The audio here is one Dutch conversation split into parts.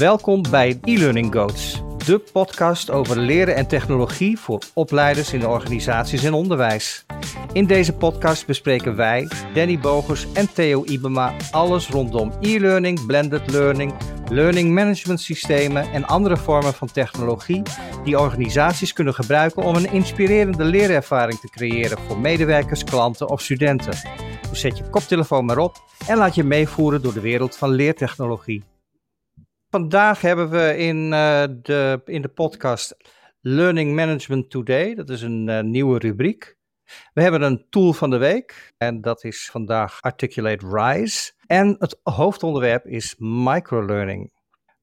Welkom bij e-learning Goats, de podcast over leren en technologie voor opleiders in organisaties en onderwijs. In deze podcast bespreken wij, Danny Bogers en Theo Ibema, alles rondom e-learning, blended learning, learning management systemen en andere vormen van technologie die organisaties kunnen gebruiken om een inspirerende leerervaring te creëren voor medewerkers, klanten of studenten. Dus zet je koptelefoon maar op en laat je meevoeren door de wereld van leertechnologie. Vandaag hebben we in, uh, de, in de podcast Learning Management Today. Dat is een uh, nieuwe rubriek. We hebben een tool van de week en dat is vandaag Articulate Rise. En het hoofdonderwerp is microlearning.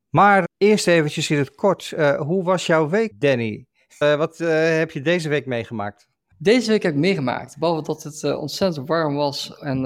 Maar eerst eventjes in het kort, uh, hoe was jouw week Danny? wat heb je deze week meegemaakt? Deze week heb ik meegemaakt, behalve dat het ontzettend warm was en,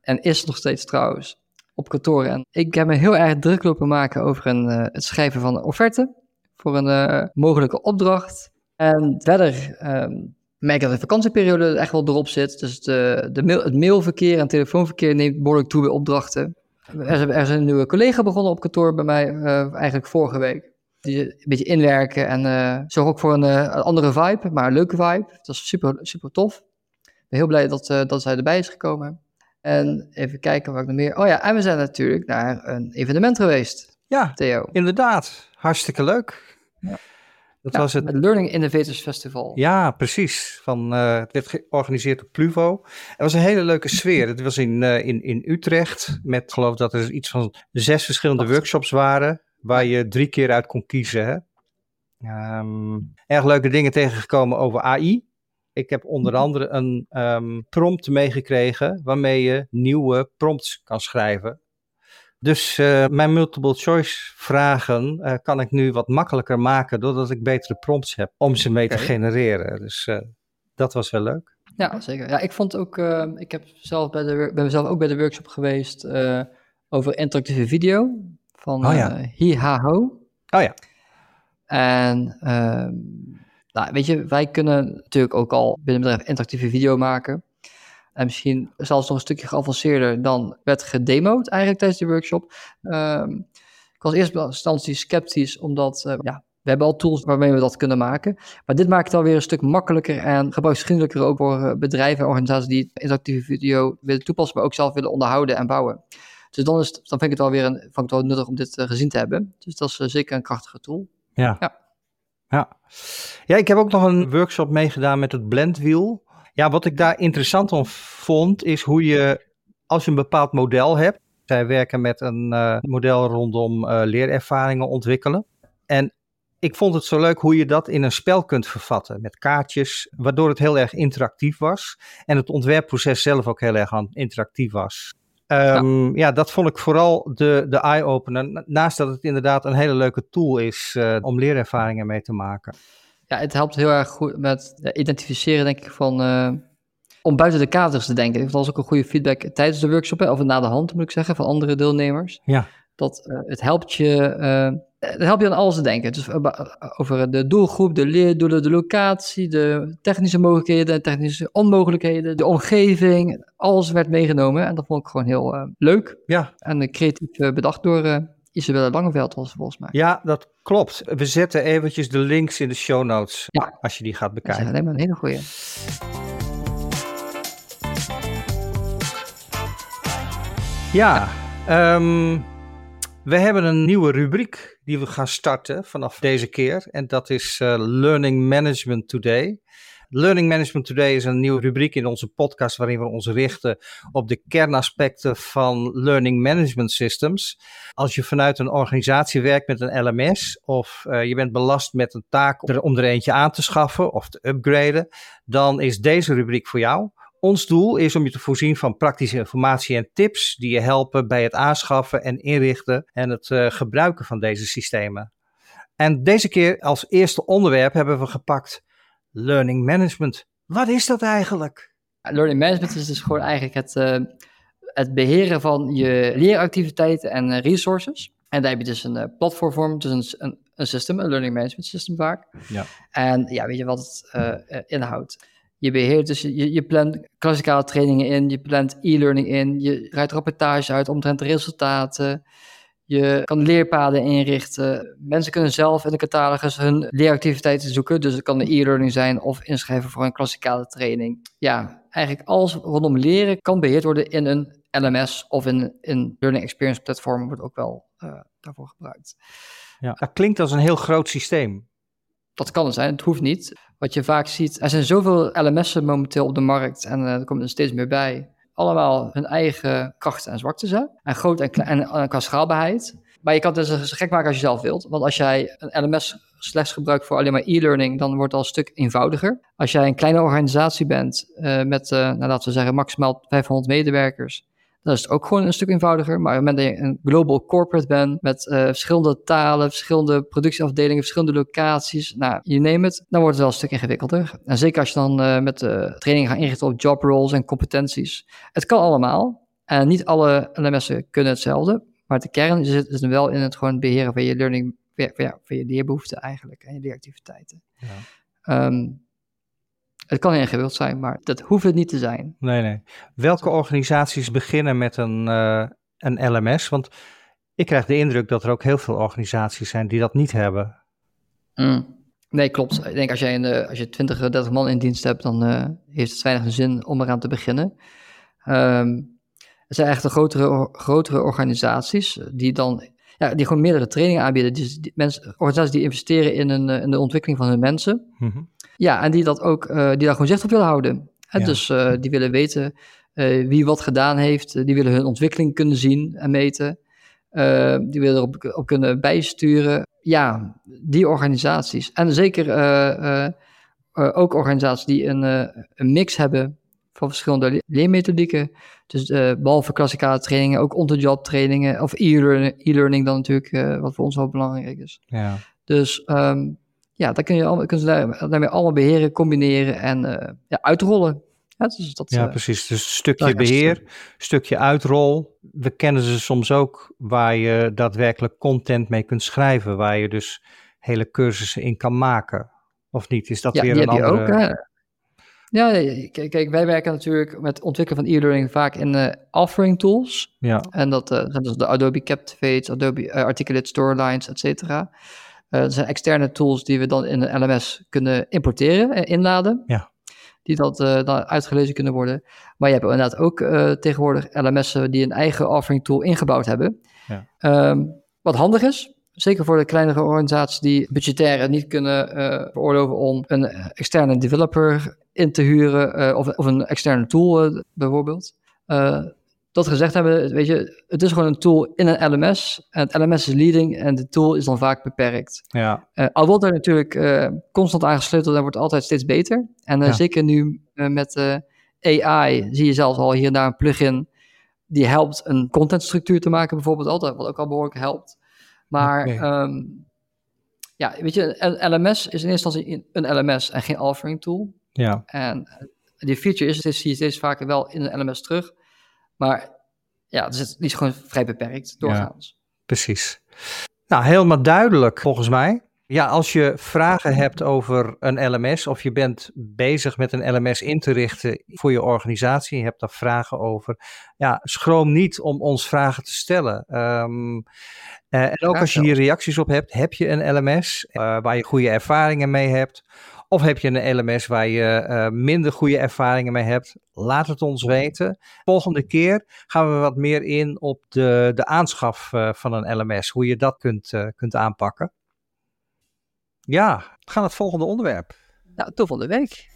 en is nog steeds trouwens op kantoor. En ik heb me heel erg druk lopen maken over een, uh, het schrijven van offerte voor een uh, mogelijke opdracht. En verder um, merk ik dat de vakantieperiode echt wel erop zit. Dus de, de mail, het mailverkeer en telefoonverkeer neemt behoorlijk toe bij opdrachten. Er, er is een nieuwe collega begonnen op kantoor bij mij, eigenlijk vorige week. Die een beetje inwerken en uh, zorg ook voor een, een, andere vibe, maar een leuke vibe. Dat is super, super tof. Ik ben heel blij dat, dat zij erbij is gekomen. En even kijken wat ik nog meer. Oh ja, en we zijn natuurlijk naar een evenement geweest. Ja, Theo. Inderdaad. Hartstikke leuk. Ja. Dat ja, was het. Het Learning Innovators Festival. Ja, precies. Van, uh, het werd georganiseerd op Pluvo. Het was een hele leuke sfeer. Het was in, uh, in, in Utrecht. Met geloof dat er iets van zes verschillende workshops waren. Waar je drie keer uit kon kiezen. Hè? Um, erg leuke dingen tegengekomen over AI. Ik heb onder mhm. andere een um, prompt meegekregen waarmee je nieuwe prompts kan schrijven. Dus uh, mijn multiple choice vragen uh, kan ik nu wat makkelijker maken doordat ik betere prompts heb om ze mee okay. te genereren. Dus uh, dat was wel leuk. Ja, zeker. Ja, ik vond ook, ik heb zelf bij de, ben zelf ook bij de workshop geweest over interactieve video van oh, ja. Oh ja. En ehm, nou, weet je, wij kunnen natuurlijk ook al binnen bedrijf interactieve video maken. En misschien zelfs nog een stukje geavanceerder dan werd gedemoed eigenlijk tijdens die workshop. Um, ik was eerst in instantie sceptisch, omdat uh, ja, we hebben al tools waarmee we dat kunnen maken. Maar dit maakt het alweer een stuk makkelijker en gebruiksvriendelijker ook voor eh, bedrijven en organisaties die interactieve video willen toepassen, maar ook zelf willen onderhouden en bouwen. Dus dan, is het, dan vind ik het alweer een, vond ik het wel nuttig om dit uh, gezien te hebben. Dus dat is zeker een krachtige tool. Ja. ja. Ja. ja, ik heb ook nog een workshop meegedaan met het blendwiel. Ja, wat ik daar interessant om vond, is hoe je, als je een bepaald model hebt, zij werken met een uh, model rondom uh, leerervaringen ontwikkelen. En ik vond het zo leuk hoe je dat in een spel kunt vervatten met kaartjes, waardoor het heel erg interactief was. En het ontwerpproces zelf ook heel erg interactief was. Um, ja. ja. dat vond ik vooral de, de eye-opener. Naast dat het inderdaad een hele leuke tool is uh, om leerervaringen mee te maken. Ja, het helpt heel erg goed met identificeren, denk ik, van uh, om buiten de kaders te denken. Dat was ook een goede feedback tijdens de workshop, hè, of na de hand moet ik zeggen, van andere deelnemers. Ja. Dat uh, het helpt je dan help je aan alles te denken. Dus over de doelgroep, de leerdoelen, de locatie, de technische mogelijkheden, de technische onmogelijkheden, de omgeving. Alles werd meegenomen en dat vond ik gewoon heel uh, leuk. Ja. En creatief uh, bedacht door uh, Isabelle Langeveld was volgens mij. Ja, dat klopt. We zetten eventjes de links in de show notes ja. als je die gaat bekijken. Dat is alleen maar een hele goeie. Ja, um, we hebben een nieuwe rubriek die we gaan starten vanaf deze keer. En dat is uh, Learning Management Today. Learning Management Today is een nieuwe rubriek in onze podcast waarin we ons richten op de kernaspecten van learning management systems. Als je vanuit een organisatie werkt met een LMS of uh, je bent belast met een taak om er eentje aan te schaffen of te upgraden, dan is deze rubriek voor jou. Ons doel is om je te voorzien van praktische informatie en tips die je helpen bij het aanschaffen en inrichten en het uh, gebruiken van deze systemen. En deze keer als eerste onderwerp hebben we gepakt learning management. Wat is dat eigenlijk? Learning management is dus gewoon eigenlijk het, uh, het beheren van je leeractiviteiten en uh, resources. En daar heb je dus een platform voor, dus een, een, een system, een learning management system vaak. Ja. En ja, weet je wat het inhoudt? Je beheert dus, je, je plant klassikale trainingen in, je plant e-learning in, je rijdt rapportage uit omtrent de resultaten. Je kan leerpaden inrichten. Mensen kunnen zelf in de catalogus hun leeractiviteiten zoeken. Dus het kan een e-learning zijn of inschrijven voor een klassikale training. Ja, eigenlijk alles rondom leren kan beheerd worden in een LMS of in een Learning Experience Platform wordt ook wel uh, daarvoor gebruikt. Ja, dat klinkt als een heel groot systeem. Dat kan het zijn, het hoeft niet. Wat je vaak ziet, er zijn zoveel LMS'en momenteel op de markt en uh, er komt er steeds meer bij. Allemaal hun eigen krachten en zwaktes hebben. En groot en, klein, en, qua schaalbaarheid. Maar je kan het dus gek maken als je zelf wilt. Want als jij een LMS slechts gebruikt voor alleen maar e-learning, dan wordt het al een stuk eenvoudiger. Als jij een kleine organisatie bent uh, met, uh, nou, laten we zeggen, maximaal 500 medewerkers, dan is het ook gewoon een stuk eenvoudiger. Maar op het moment dat je een global corporate bent met uh, verschillende talen, verschillende productieafdelingen, verschillende locaties, nou, je neemt het, dan wordt het wel een stuk ingewikkelder. En zeker als je dan uh, met de training gaat inrichten op job roles en competenties. Het kan allemaal. En niet alle LMS'en kunnen hetzelfde. Maar de kern zit, zit wel in het gewoon beheren van je learning, ja, van je leerbehoeften eigenlijk en je leeractiviteiten. Ja. Um, het kan ingewikkeld zijn, maar dat hoeft het niet te zijn. Nee, nee. Welke organisaties beginnen met een, uh, een LMS? Want ik krijg de indruk dat er ook heel veel organisaties zijn die dat niet hebben. Mm. Nee, klopt. Ik denk als, jij een, als je 20, 30 man in dienst hebt, dan uh, heeft het weinig zin om eraan te beginnen. Um, het zijn echt de grotere, grotere organisaties die dan ja, die gewoon meerdere trainingen aanbieden. Dus die mensen, organisaties die investeren in, een, in de ontwikkeling van hun mensen. Mm -hmm. Ja, en die, dat ook, uh, die daar gewoon zicht op willen houden. Ja. Dus uh, die willen weten uh, wie wat gedaan heeft. die willen hun ontwikkeling kunnen zien en meten. die willen erop op kunnen bijsturen. Ja, die organisaties. En zeker ook organisaties die een, een mix hebben van verschillende leermethodieken. Dus uh, behalve klassikale trainingen, ook on-the-job trainingen of e-learning dan natuurlijk, uh, wat voor ons wel belangrijk is. Ja. Dus um, ja, dan kun je, allemaal, kun je daar, daarmee allemaal beheren, combineren en uh, ja, uitrollen. Ja, dus dat, ja precies. Dus stukje beheer, stukje uitrol. We kennen ze soms ook waar je daadwerkelijk content mee kunt schrijven, waar je dus hele cursussen in kan maken. Of niet? Is dat ja, weer een andere... Ook? Ja, kijk, kijk, wij werken natuurlijk met ontwikkelen van e-learning vaak in uh, offering tools. Ja. En dat uh, zijn dus de Adobe Captivate, Adobe uh, Articulate Storylines, et cetera. dat zijn externe tools die we dan in een LMS kunnen importeren en inladen. Ja. Die dat dan uitgelezen kunnen worden. Maar je hebt inderdaad ook tegenwoordig LMS'en die een eigen offering tool ingebouwd hebben. Ja. Um, wat handig is, Zeker voor de kleinere organisaties die budgetair niet kunnen uh, veroorloven om een externe developer in te huren uh, of, of, een externe tool uh, bijvoorbeeld. dat gezegd hebben, weet je, het is gewoon een tool in een LMS. En het LMS is leading en de tool is dan vaak beperkt. Ja. al wordt er natuurlijk constant aangesleuteld en wordt altijd steeds beter. En ja. zeker nu met AI zie je zelfs al hier en daar een plugin die helpt een contentstructuur te maken bijvoorbeeld altijd, wat ook al behoorlijk helpt. Maar okay. um, ja, weet je, een LMS is in eerste instantie een LMS en geen authoring tool. Ja. En eh, die feature is, zie je steeds vaker wel in een LMS terug. Maar ja, dus het is gewoon vrij beperkt doorgaans. Ja, precies. Nou, helemaal duidelijk volgens mij. Ja, als je vragen hebt over een LMS of je bent bezig met een LMS in te richten voor je organisatie, je hebt daar vragen over, ja, schroom niet om ons vragen te stellen. Um, uh, en ook als je hier reacties op hebt, heb je een LMS uh, waar je goede ervaringen mee hebt? Of heb je een LMS waar je uh, minder goede ervaringen mee hebt? Laat het ons weten. Volgende keer gaan we wat meer in op de, de aanschaf van een LMS, hoe je dat kunt, kunt aanpakken. Ja, we gaan het volgende onderwerp. Nou, tool van de week.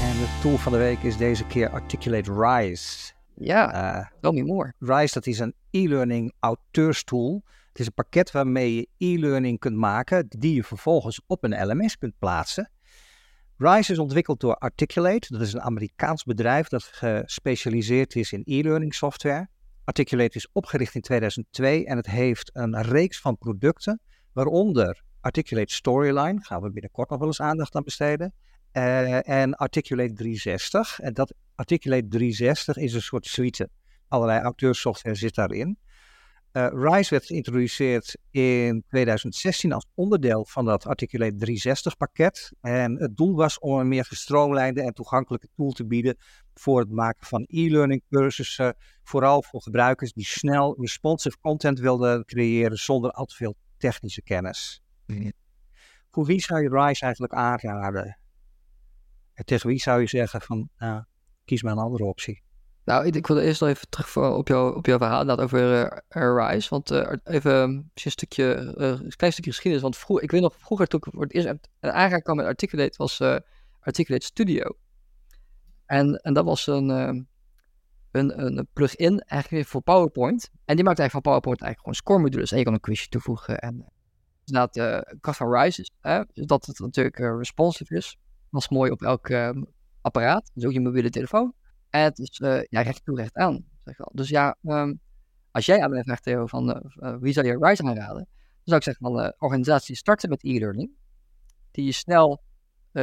En de tool van de week is deze keer Articulate Rise. Ja, uh, tell me more. Rise, dat is een e-learning auteurstool. Het is een pakket waarmee je e-learning kunt maken, die je vervolgens op een LMS kunt plaatsen. Rise is ontwikkeld door Articulate. Dat is een Amerikaans bedrijf dat gespecialiseerd is in e-learning software. Articulate is opgericht in 2002 en het heeft een reeks van producten, waaronder Articulate Storyline, gaan we binnenkort nog wel eens aandacht aan besteden, uh, en Articulate 360. En dat Articulate 360 is een soort suite. Allerlei auteurssoftware zit daarin. Uh, Rise werd geïntroduceerd in 2016 als onderdeel van dat Articulate 360 pakket. En het doel was om een meer gestroomlijnde en toegankelijke tool te bieden voor het maken van e-learning cursussen. Vooral voor gebruikers die snel responsive content wilden creëren zonder al te veel technische kennis. Voor wie zou je Rise eigenlijk aanraden? En tegen wie zou je zeggen van, nou, kies maar een andere optie? Nou, ik, ik wilde eerst nog even terug op, jou, op jouw verhaal dat over uh, Rise. Want uh, even een stukje, uh, een klein stukje geschiedenis. Want vroeg, ik weet nog, vroeger toen ik voor het eerst kwam met Articulate, was Articulate Studio. En, en dat was een, een, een plugin eigenlijk voor PowerPoint. En die maakte eigenlijk van PowerPoint eigenlijk gewoon score modules. En je kan een quizje toevoegen. En inderdaad, de kracht van Rise is hè, dat het natuurlijk responsive is. Dat is mooi op elk apparaat. Dus ook je mobiele telefoon. En het is uh, ja, recht toe, recht aan. Zeg. Dus ja, um, als jij aan mij vraagt, Theo, van uh, wie zou je Rise aanraden? Dan zou ik zeggen van uh, organisaties starten met e-learning. Die je snel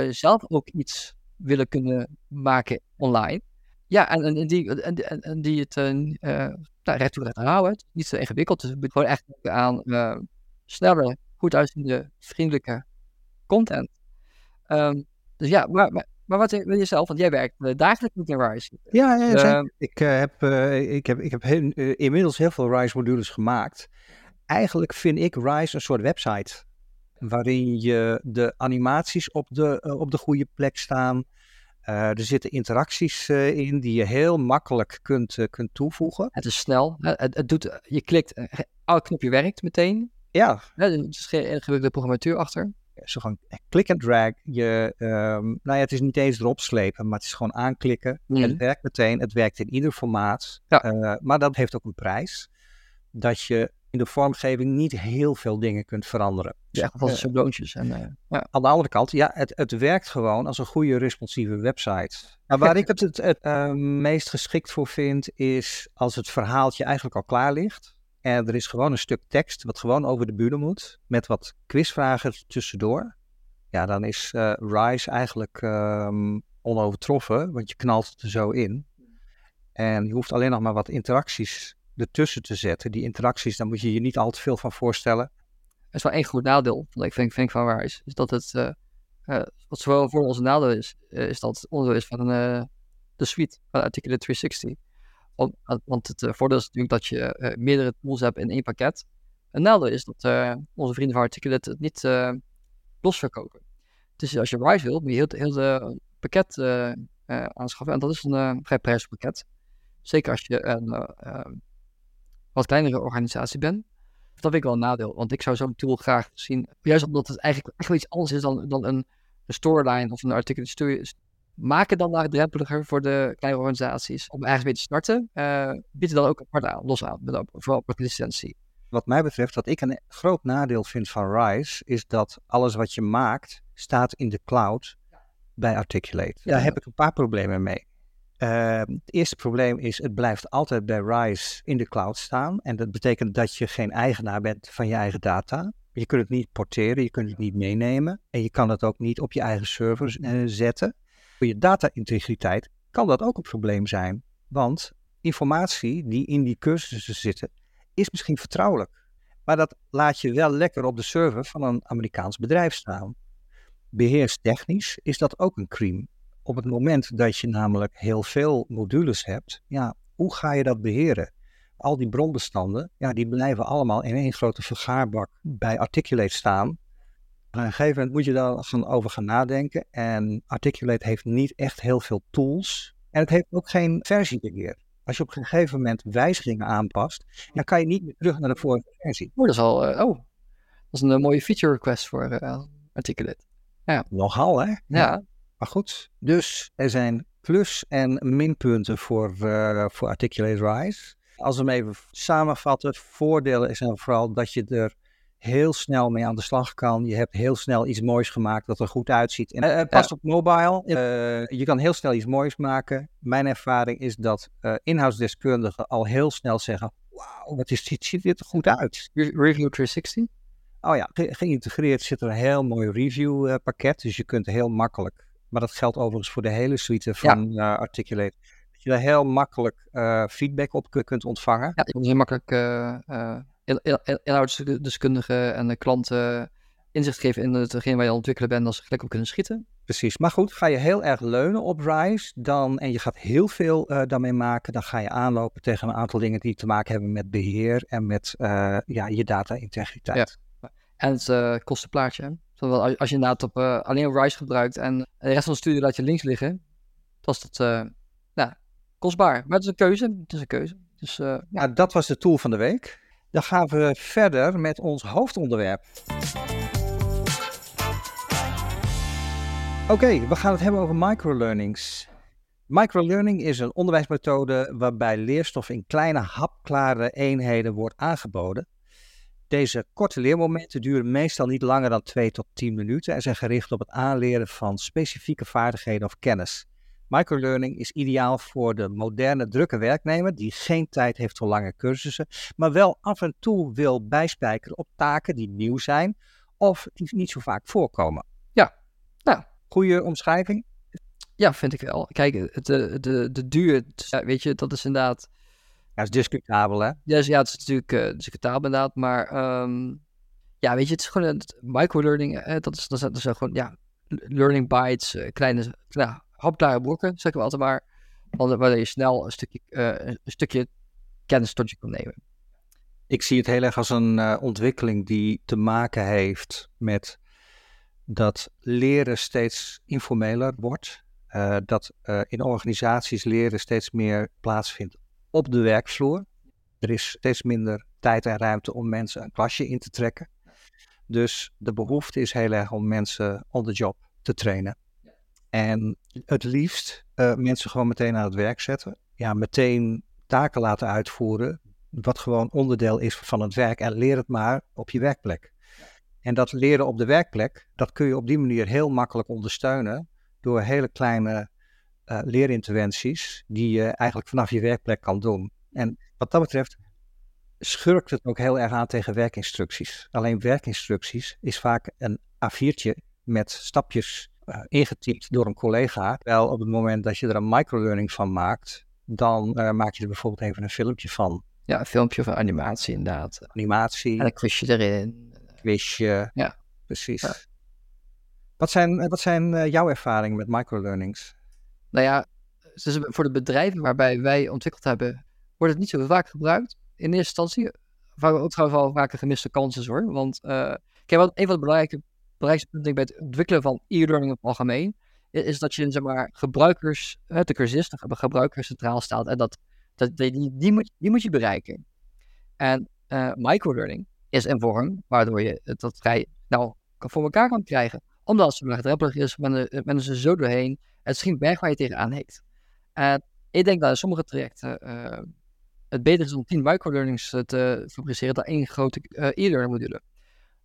zelf ook iets willen kunnen maken online. Ja, en, en, die, en, en die het nou, recht toe, recht houden. Niet zo ingewikkeld. Dus het gewoon echt aan snelle, goed uitziende, vriendelijke content. Um, dus ja, maar, maar maar wat wil je zelf? Want jij werkt uh, dagelijks met een RISE. Ja, ja uh, ik, uh, heb, ik heb, ik heb heel, inmiddels heel veel RISE-modules gemaakt. Eigenlijk vind ik RISE een soort website. Waarin je de animaties op de, op de goede plek staan. er zitten interacties in die je heel makkelijk kunt, kunt toevoegen. Het is snel. Het, het doet, je klikt, elk knopje werkt meteen. Ja. Er is geen ingewikkelde programmatuur achter zo gewoon click and drag. Je, um, nou ja, het is niet eens erop slepen, maar het is gewoon aanklikken. Mm. Het werkt meteen. Het werkt in ieder formaat. Ja. Maar dat heeft ook een prijs. Dat je in de vormgeving niet heel veel dingen kunt veranderen. Ja, echt van schabloontjes. En, uh, ja. Aan de andere kant, ja, het, het werkt gewoon als een goede responsieve website. Nou, waar ik het het, het uh, meest geschikt voor vind, is als het verhaaltje eigenlijk al klaar ligt. En er is gewoon een stuk tekst wat gewoon over de bühne moet, met wat quizvragen tussendoor. Ja, dan is uh, Rise eigenlijk um, onovertroffen, want je knalt het er zo in. En je hoeft alleen nog maar wat interacties ertussen te zetten. Die interacties, daar moet je je niet al te veel van voorstellen. Er is wel één goed nadeel, ik vind, vind van Rise, is dat het, uh, wat zowel voor ons nadeel is, is dat het onderdeel is van de suite van Articulate 360 want het eh, voordeel is natuurlijk dat je eh, meerdere tools hebt in één pakket. Een nadeel is dat eh, onze vrienden van Articulate het niet los verkopen. Dus als je Rise wilt, moet je heel, heel pakket aanschaffen. En dat is een vrij prijzig pakket. Zeker als je een wat kleinere organisatie bent. Dat vind ik wel een nadeel, want ik zou zo'n tool graag zien. Juist omdat het eigenlijk echt wel iets anders is dan, dan een, een storyline of een articulate maken dan laagdrempeliger voor de kleine organisaties om ergens weer te starten. Uh, bieden dan ook apart aan, los aan, met, vooral met licentie. Wat mij betreft, wat ik een groot nadeel vind van Rise, is dat alles wat je maakt, staat in de cloud bij Articulate. Daar heb ik een paar problemen mee. Uh, het eerste probleem is, het blijft altijd bij Rise in de cloud staan. En dat betekent dat je geen eigenaar bent van je eigen data. Je kunt het niet porteren, je kunt het niet meenemen. En je kan het ook niet op je eigen servers uh, zetten. Voor je data-integriteit kan dat ook een probleem zijn. Want informatie die in die cursussen zitten, is misschien vertrouwelijk. Maar dat laat je wel lekker op de server van een Amerikaans bedrijf staan. Beheerstechnisch is dat ook een cream. Op het moment dat je namelijk heel veel modules hebt, ja, hoe ga je dat beheren? Al die bronbestanden, ja, die blijven allemaal in één grote vergaarbak bij Articulate staan op een gegeven moment moet je daar gaan over gaan nadenken. En Articulate heeft niet echt heel veel tools. En het heeft ook geen versiebeheer. Als je op een gegeven moment wijzigingen aanpast, dan kan je niet meer terug naar de vorige versie. Oh, dat is al, uh, oh, dat is een uh, mooie feature request voor uh, Articulate. Ja. Nogal, hè? Ja. Maar goed, dus er zijn plus- en minpunten voor, voor Articulate Rise. Als we hem even samenvatten, voordelen zijn vooral dat je er heel snel mee aan de slag kan. Je hebt heel snel iets moois gemaakt dat er goed uitziet. En, uh, past op mobile. Uh, je kan heel snel iets moois maken. Mijn ervaring is dat uh, inhoudsdeskundigen al heel snel zeggen: Wauw, wat is dit? Ziet dit er goed uit? Review 360? Oh ja, ge geïntegreerd zit er een heel mooi review pakket. Dus je kunt heel makkelijk, maar dat geldt overigens voor de hele suite van ja. Articulate je daar heel makkelijk uh, feedback op kunt ontvangen. Ja, je kunt heel makkelijk in, in, inhoudsdeskundigen en de klanten inzicht geven in hetgeen waar je aan ontwikkelen bent, als ze gelijk op kunnen schieten. Precies, maar goed, ga je heel erg leunen op Rise dan, en je gaat heel veel uh, daarmee maken, dan ga je aanlopen tegen een aantal dingen die te maken hebben met beheer en met uh, ja, je data-integriteit. Ja. En het uh, kostenplaatje. Zowel als je inderdaad op, alleen Rise gebruikt en de rest van de studie laat je links liggen, was dat nou, kostbaar. Maar het is een keuze. Het is een keuze. Dus, ja. ja, dat was de tool van de week. Dan gaan we verder met ons hoofdonderwerp. Oké, we gaan het hebben over microlearnings. Microlearning is een onderwijsmethode waarbij leerstof in kleine hapklare eenheden wordt aangeboden. Deze korte leermomenten duren meestal niet langer dan 2 tot 10 minuten en zijn gericht op het aanleren van specifieke vaardigheden of kennis. Microlearning is ideaal voor de moderne drukke werknemer die geen tijd heeft voor lange cursussen, maar wel af en toe wil bijspijkeren op taken die nieuw zijn of die niet zo vaak voorkomen. Ja, nou. Goede omschrijving? Ja, vind ik wel. Kijk, de, de, de duur, weet je, dat is inderdaad... Ja, is discutabel, hè? Ja, ja het is natuurlijk uh, discutabel inderdaad, maar um, ja, weet je, het is gewoon een microlearning, uh, dat, is, dat, is gewoon, ja, learning bites, uh, kleine, nou, hapklare brokken, zeggen we altijd maar. Waardoor je snel een stukje, uh, een stukje kennis tot je kan nemen. Ik zie het heel erg als een ontwikkeling die te maken heeft met dat leren steeds informeler wordt. Uh, dat in organisaties leren steeds meer plaatsvindt op de werkvloer. Er is steeds minder tijd en ruimte om mensen een klasje in te trekken. Dus de behoefte is heel erg om mensen on the job te trainen. En het liefst uh, mensen gewoon meteen aan het werk zetten. Ja, meteen taken laten uitvoeren, wat gewoon onderdeel is van het werk. En leer het maar op je werkplek. En dat leren op de werkplek, dat kun je op die manier heel makkelijk ondersteunen door hele kleine uh, leerinterventies die je eigenlijk vanaf je werkplek kan doen. En wat dat betreft schurkt het ook heel erg aan tegen werkinstructies. Alleen werkinstructies is vaak een A4'tje met stapjes uh, ingetypt door een collega. Wel op het moment dat je er een microlearning van maakt, dan uh, maak je er bijvoorbeeld even een filmpje van. Ja, een filmpje of een animatie inderdaad. Animatie. En een quizje erin. Quizje. Ja. Precies. Ja. Wat zijn, wat zijn jouw ervaringen met microlearnings? Nou ja, dus voor de bedrijven waarbij wij ontwikkeld hebben, wordt het niet zo vaak gebruikt. In eerste instantie, waar we ook trouwens een gemiste kans is hoor. Want kijk, wat, een van de belangrijke belangrijkste punt bij het ontwikkelen van e-learning op het algemeen, is dat je zeg maar, gebruikers, de cursisten, gebruikers centraal staat. En dat, dat, die, die, moet, die moet je bereiken. En uh, microlearning is een vorm waardoor je dat vrij nou voor elkaar kan krijgen. Omdat het zo laagdrempelig is, men, men zo doorheen. Het is geen berg waar je tegenaan. En ik denk dat in sommige trajecten uh, het beter is om 10 microlearnings te fabriceren dan één grote uh, e-learning module.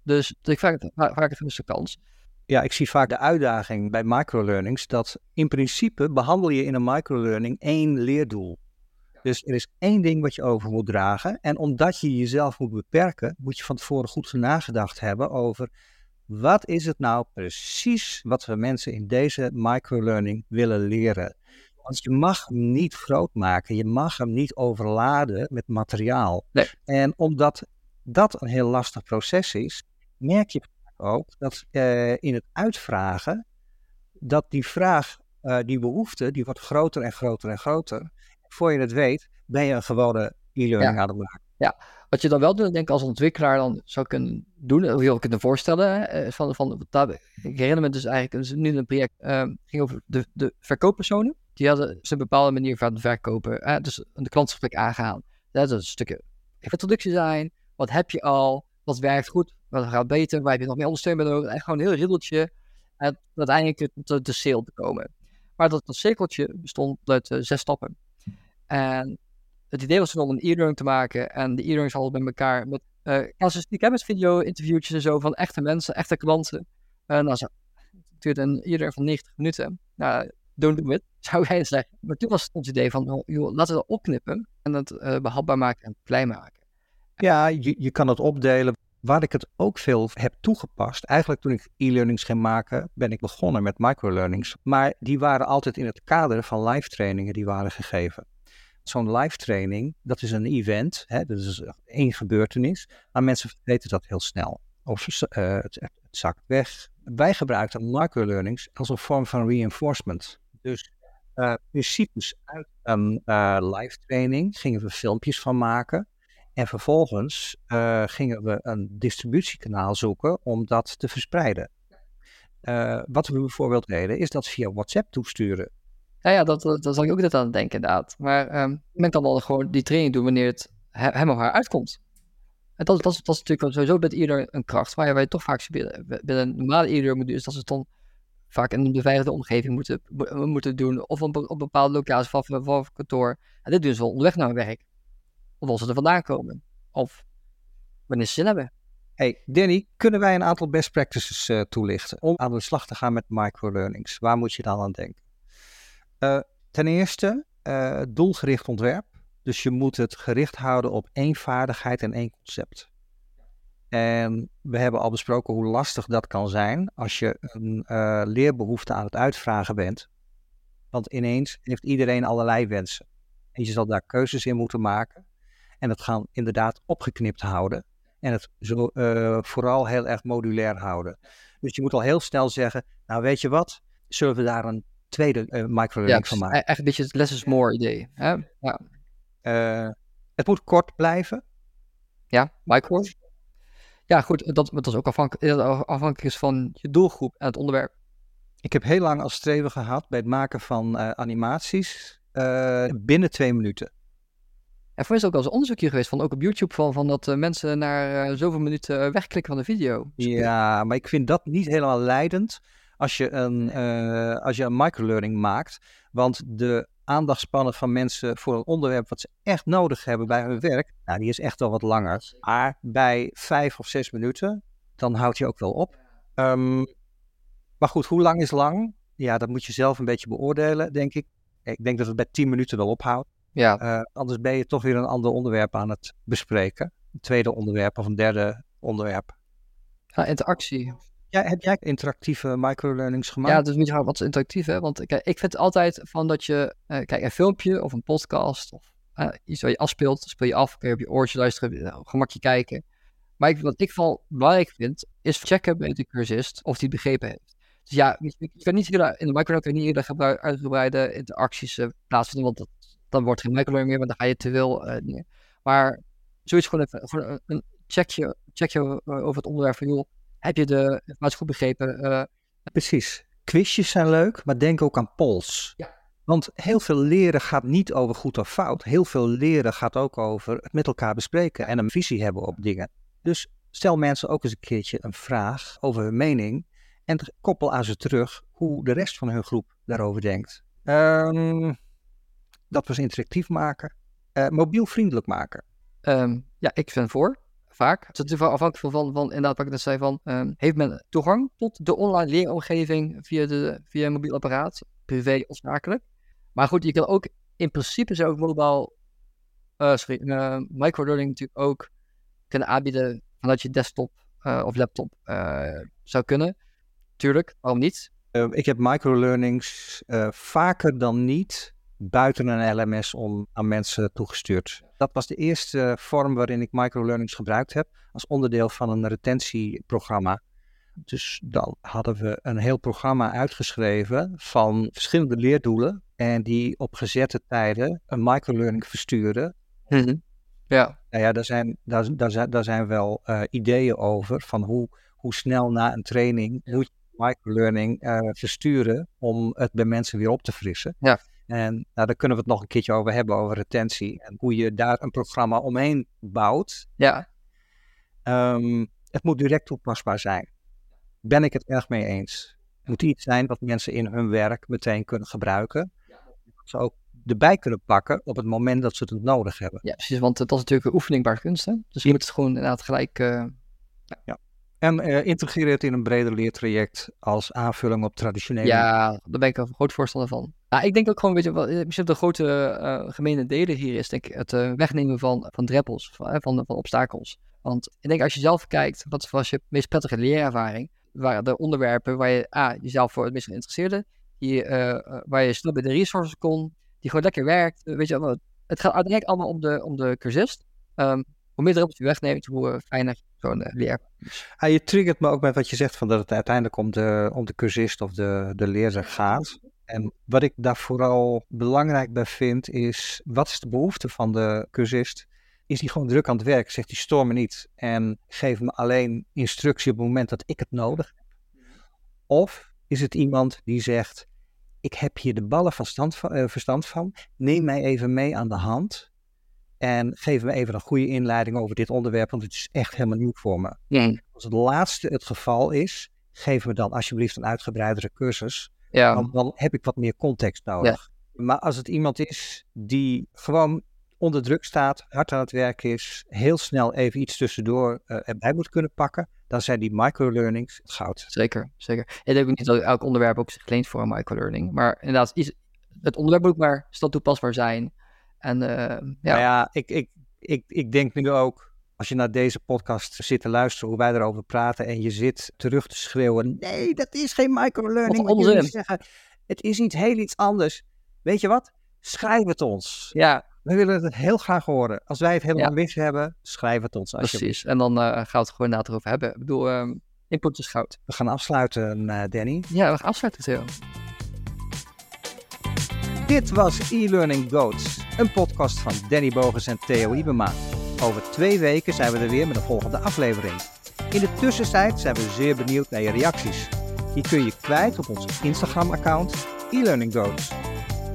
Dus ik vaak, vaak een gemiste kans. Ja, ik zie vaak de uitdaging bij microlearnings dat in principe behandel je in een microlearning één leerdoel. Dus er is één ding wat je over moet dragen. En omdat je jezelf moet beperken, moet je van tevoren goed nagedacht hebben over wat is het nou precies wat we mensen in deze microlearning willen leren. Want je mag hem niet groot maken, je mag hem niet overladen met materiaal. Nee. En omdat dat een heel lastig proces is, merk je ook dat uh, in het uitvragen, dat die vraag, uh, die behoefte, die wordt groter en groter en groter. Voor je het weet, ben je een gewone e-learning ja. aan het maken. Ja, wat je dan wel doet, denk ik als ontwikkelaar dan zou kunnen doen, of je kunnen voorstellen, hè, van, van, dat, ik herinner me dus eigenlijk, dus nu een project uh, ging over de, de verkooppersonen. Die hadden dus een bepaalde manier van verkopen, dus een klantgesprek aangehaald. Dat is een stukje introductie zijn, wat heb je al, wat werkt goed, wat gaat beter, waar heb je nog meer ondersteuning bij nodig. En gewoon een heel riddeltje en uiteindelijk tot de sale te komen. Maar dat, dat cirkeltje bestond uit uh, zes stappen. En het idee was om een e-learning te maken. En de e-learnings hadden met elkaar met uh, casuïstiek, met video-interviewtjes en zo van echte mensen, echte klanten. Uh, nou, zo, het duurde een e-learning van 90 minuten. Nou, don't do it, zou jij zeggen. Maar toen was het ons idee van, joh, laten we dat opknippen en het uh, behapbaar maken en klein maken. Ja, je, je kan het opdelen. Waar ik het ook veel heb toegepast, eigenlijk toen ik e-learnings ging maken, ben ik begonnen met microlearnings. Maar die waren altijd in het kader van live trainingen die waren gegeven. Zo'n live training, dat is een event, hè, dat is één gebeurtenis, maar mensen vergeten dat heel snel. Of uh, het, zakt weg. Wij gebruikten microlearnings als een vorm van reinforcement. Dus uh, principes uit een uh, live training gingen we filmpjes van maken. En vervolgens gingen we een distributiekanaal zoeken om dat te verspreiden. Wat we bijvoorbeeld deden, is dat via WhatsApp toesturen. Ja, ja dat, dat, zal ik ook net aan denken, inderdaad. Maar um, men kan dan gewoon die training doen wanneer het hem of haar uitkomt. En dat, dat, dat is natuurlijk sowieso bij ieder een kracht, waar je toch vaak binnen een normale ieder moet doen, is dat ze dan vaak in een beveiligde omgeving moeten, moeten doen, of op, op bepaalde locatie van, van kantoor. En dit doen ze wel onderweg naar werk. Of als ze er vandaan komen. Of wanneer ze zin hebben. Hey Danny, kunnen wij een aantal best practices uh, toelichten om aan de slag te gaan met microlearnings? Waar moet je dan aan denken? Uh, ten eerste, uh, doelgericht ontwerp. Dus je moet het gericht houden op één vaardigheid en één concept. En we hebben al besproken hoe lastig dat kan zijn als je een leerbehoefte aan het uitvragen bent. Want ineens heeft iedereen allerlei wensen. En je zal daar keuzes in moeten maken. En het gaan inderdaad opgeknipt houden. En het zo, vooral heel erg modulair houden. Dus je moet al heel snel zeggen, nou weet je wat, zullen we daar een tweede uh, microlearning van maken? Echt een beetje het less is more idee. Hè? Ja. Uh, het moet kort blijven. Ja, micro. Ja, goed, dat, dat is ook afhankelijk, afhankelijk is van je doelgroep en het onderwerp. Ik heb heel lang als streven gehad bij het maken van animaties binnen twee minuten. En voor is ook al eens onderzoekje geweest van ook op YouTube van, van dat uh, mensen na uh, zoveel minuten wegklikken van de video. Ja, maar ik vind dat niet helemaal leidend als je een, als je een microlearning maakt. Want de aandachtspannen van mensen voor een onderwerp wat ze echt nodig hebben bij hun werk, nou, die is echt wel wat langer. Maar bij vijf of zes minuten, dan houd je ook wel op. Um, maar goed, hoe lang is lang? Ja, dat moet je zelf een beetje beoordelen, denk ik. Ik denk dat het bij tien minuten wel ophoudt. Ja. Uh, anders ben je toch weer een ander onderwerp aan het bespreken. Een tweede onderwerp of een derde onderwerp. Ja, interactie. Ja, heb jij interactieve microlearnings gemaakt? Ja, dus je wat interactief, hè? Want kijk, ik vind altijd van dat je, uh, kijk, een filmpje of een podcast of uh, iets wat je afspeelt, speel je af, kun je op je oortje luisteren, gemakje kijken. Maar ik, wat ik vooral belangrijk vind, is checken bij de cursist of het begrepen heeft. Dus ja, je, je kan niet in de microlearning niet eerder uitgebreide interacties plaatsvinden, want dat dan wordt geen microlearning meer, maar dan ga je te veel uh, Maar zoiets gewoon even, gewoon een checkje, checkje uh, over het onderwerp van, joh, heb je de informatie goed begrepen? Uh, Precies. Quizjes zijn leuk, maar denk ook aan polls. Ja. Want heel veel leren gaat niet over goed of fout. Heel veel leren gaat ook over het met elkaar bespreken en een visie hebben op dingen. Dus stel mensen ook eens een keertje een vraag over hun mening en koppel aan ze terug hoe de rest van hun groep daarover denkt. Um, dat we ze interactief maken, uh, mobielvriendelijk maken. Um, ja, ik ben voor. Vaak. Het is natuurlijk afhankelijk van, van inderdaad wat ik net zei van, um, heeft men toegang tot de online leeromgeving via, de, via een mobiel apparaat, privé of zakelijk. Maar goed, je kan ook in principe zou ik mobile, uh, sorry, uh, microlearning natuurlijk ook kunnen aanbieden vanuit je desktop uh, of laptop zou kunnen. Tuurlijk, waarom niet? ik heb microlearnings vaker dan niet buiten een LMS om aan mensen toegestuurd. Dat was de eerste vorm waarin ik microlearnings gebruikt heb als onderdeel van een retentieprogramma. Dus dan hadden we een heel programma uitgeschreven van verschillende leerdoelen en die op gezette tijden een microlearning versturen. Mm Ja. Nou ja, daar zijn, daar, daar, zijn, daar zijn wel uh, ideeën over van hoe, hoe snel na een training moet je microlearning uh, versturen om het bij mensen weer op te frissen. Ja. En nou, daar kunnen we het nog een keertje over hebben, over retentie. En hoe je daar een programma omheen bouwt. Ja. Um, het moet direct toepasbaar zijn. Ben ik het erg mee eens. Het moet iets zijn wat mensen in hun werk meteen kunnen gebruiken. Dat ze ook erbij kunnen pakken op het moment dat ze het nodig hebben. Ja, precies. Want dat is natuurlijk een oefeningbaar kunst. Hè? Dus je moet het gewoon inderdaad gelijk... Uh... Ja. En uh, integreer het in een breder leertraject als aanvulling op traditionele. Ja, daar ben ik een groot voorstander van. Nou, ik denk ook gewoon, weet je, wat, eh, misschien de grote uh, gemene delen hier is, denk ik, het uh, wegnemen van, van dreppels, van, van, van, obstakels. Want ik denk als je zelf kijkt, wat was je meest prettige leerervaring? Waren de onderwerpen waar je A, jezelf voor het meest geïnteresseerde, die, waar je snel bij de resources kon, die gewoon lekker werkt. weet je, het gaat uiteindelijk allemaal om de, om de cursist. Um, hoe meer drempels je wegneemt, hoe fijner zo'n leer. Ah, je triggert me ook met wat je zegt, van dat het uiteindelijk om de, om de cursist of de, de leerder gaat. En wat ik daar vooral belangrijk bij vind, is wat is de behoefte van de cursist? Is hij gewoon druk aan het werk? Zegt hij storm me niet en geef me alleen instructie op het moment dat ik het nodig heb? Of is het iemand die zegt, ik heb hier de ballen van, uh, verstand van, neem mij even mee aan de hand en geef me even een goede inleiding over dit onderwerp, want het is echt helemaal nieuw voor me. Als het laatste het geval is, geef me dan alsjeblieft een uitgebreidere cursus. Ja. Dan heb ik wat meer context nodig. Maar als het iemand is die gewoon onder druk staat, hard aan het werk is, heel snel even iets tussendoor uh, erbij moet kunnen pakken, dan zijn die microlearnings het goud. Zeker, zeker. Ik denk niet dat elk onderwerp ook zich leent voor een microlearning. Maar inderdaad, is, het onderwerp moet maar snel toepasbaar zijn. En, uh, ja. Nou ja, ik, ik, ik, ik denk nu ook, als je naar deze podcast zit te luisteren, hoe wij erover praten, en je zit terug te schreeuwen, nee, dat is geen microlearning. Wat zeggen. Het is iets heel iets anders. Weet je wat? Schrijf het ons. Ja. We willen het heel graag horen. Als wij het helemaal ja. hebben, schrijf het ons. Precies. En dan uh, gaan we het gewoon na erover hebben. Ik bedoel, um, input is goud. We gaan afsluiten, uh, Danny. Ja, we gaan afsluiten, Theo. Dit was e-learning Goats, een podcast van Danny Bogens en Theo Ibema. Over twee weken zijn we er weer met een volgende aflevering. In de tussentijd zijn we zeer benieuwd naar je reacties. Die kun je kwijt op ons Instagram-account e-learning.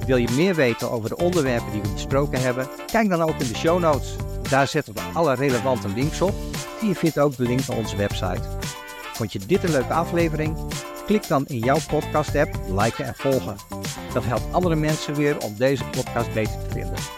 Wil je meer weten over de onderwerpen die we besproken hebben? Kijk dan ook in de show notes. Daar zetten we alle relevante links op. En je vindt ook de link naar onze website. Vond je dit een leuke aflevering? Klik dan in jouw podcast-app, liken en volgen. Dat helpt andere mensen weer om deze podcast beter te vinden.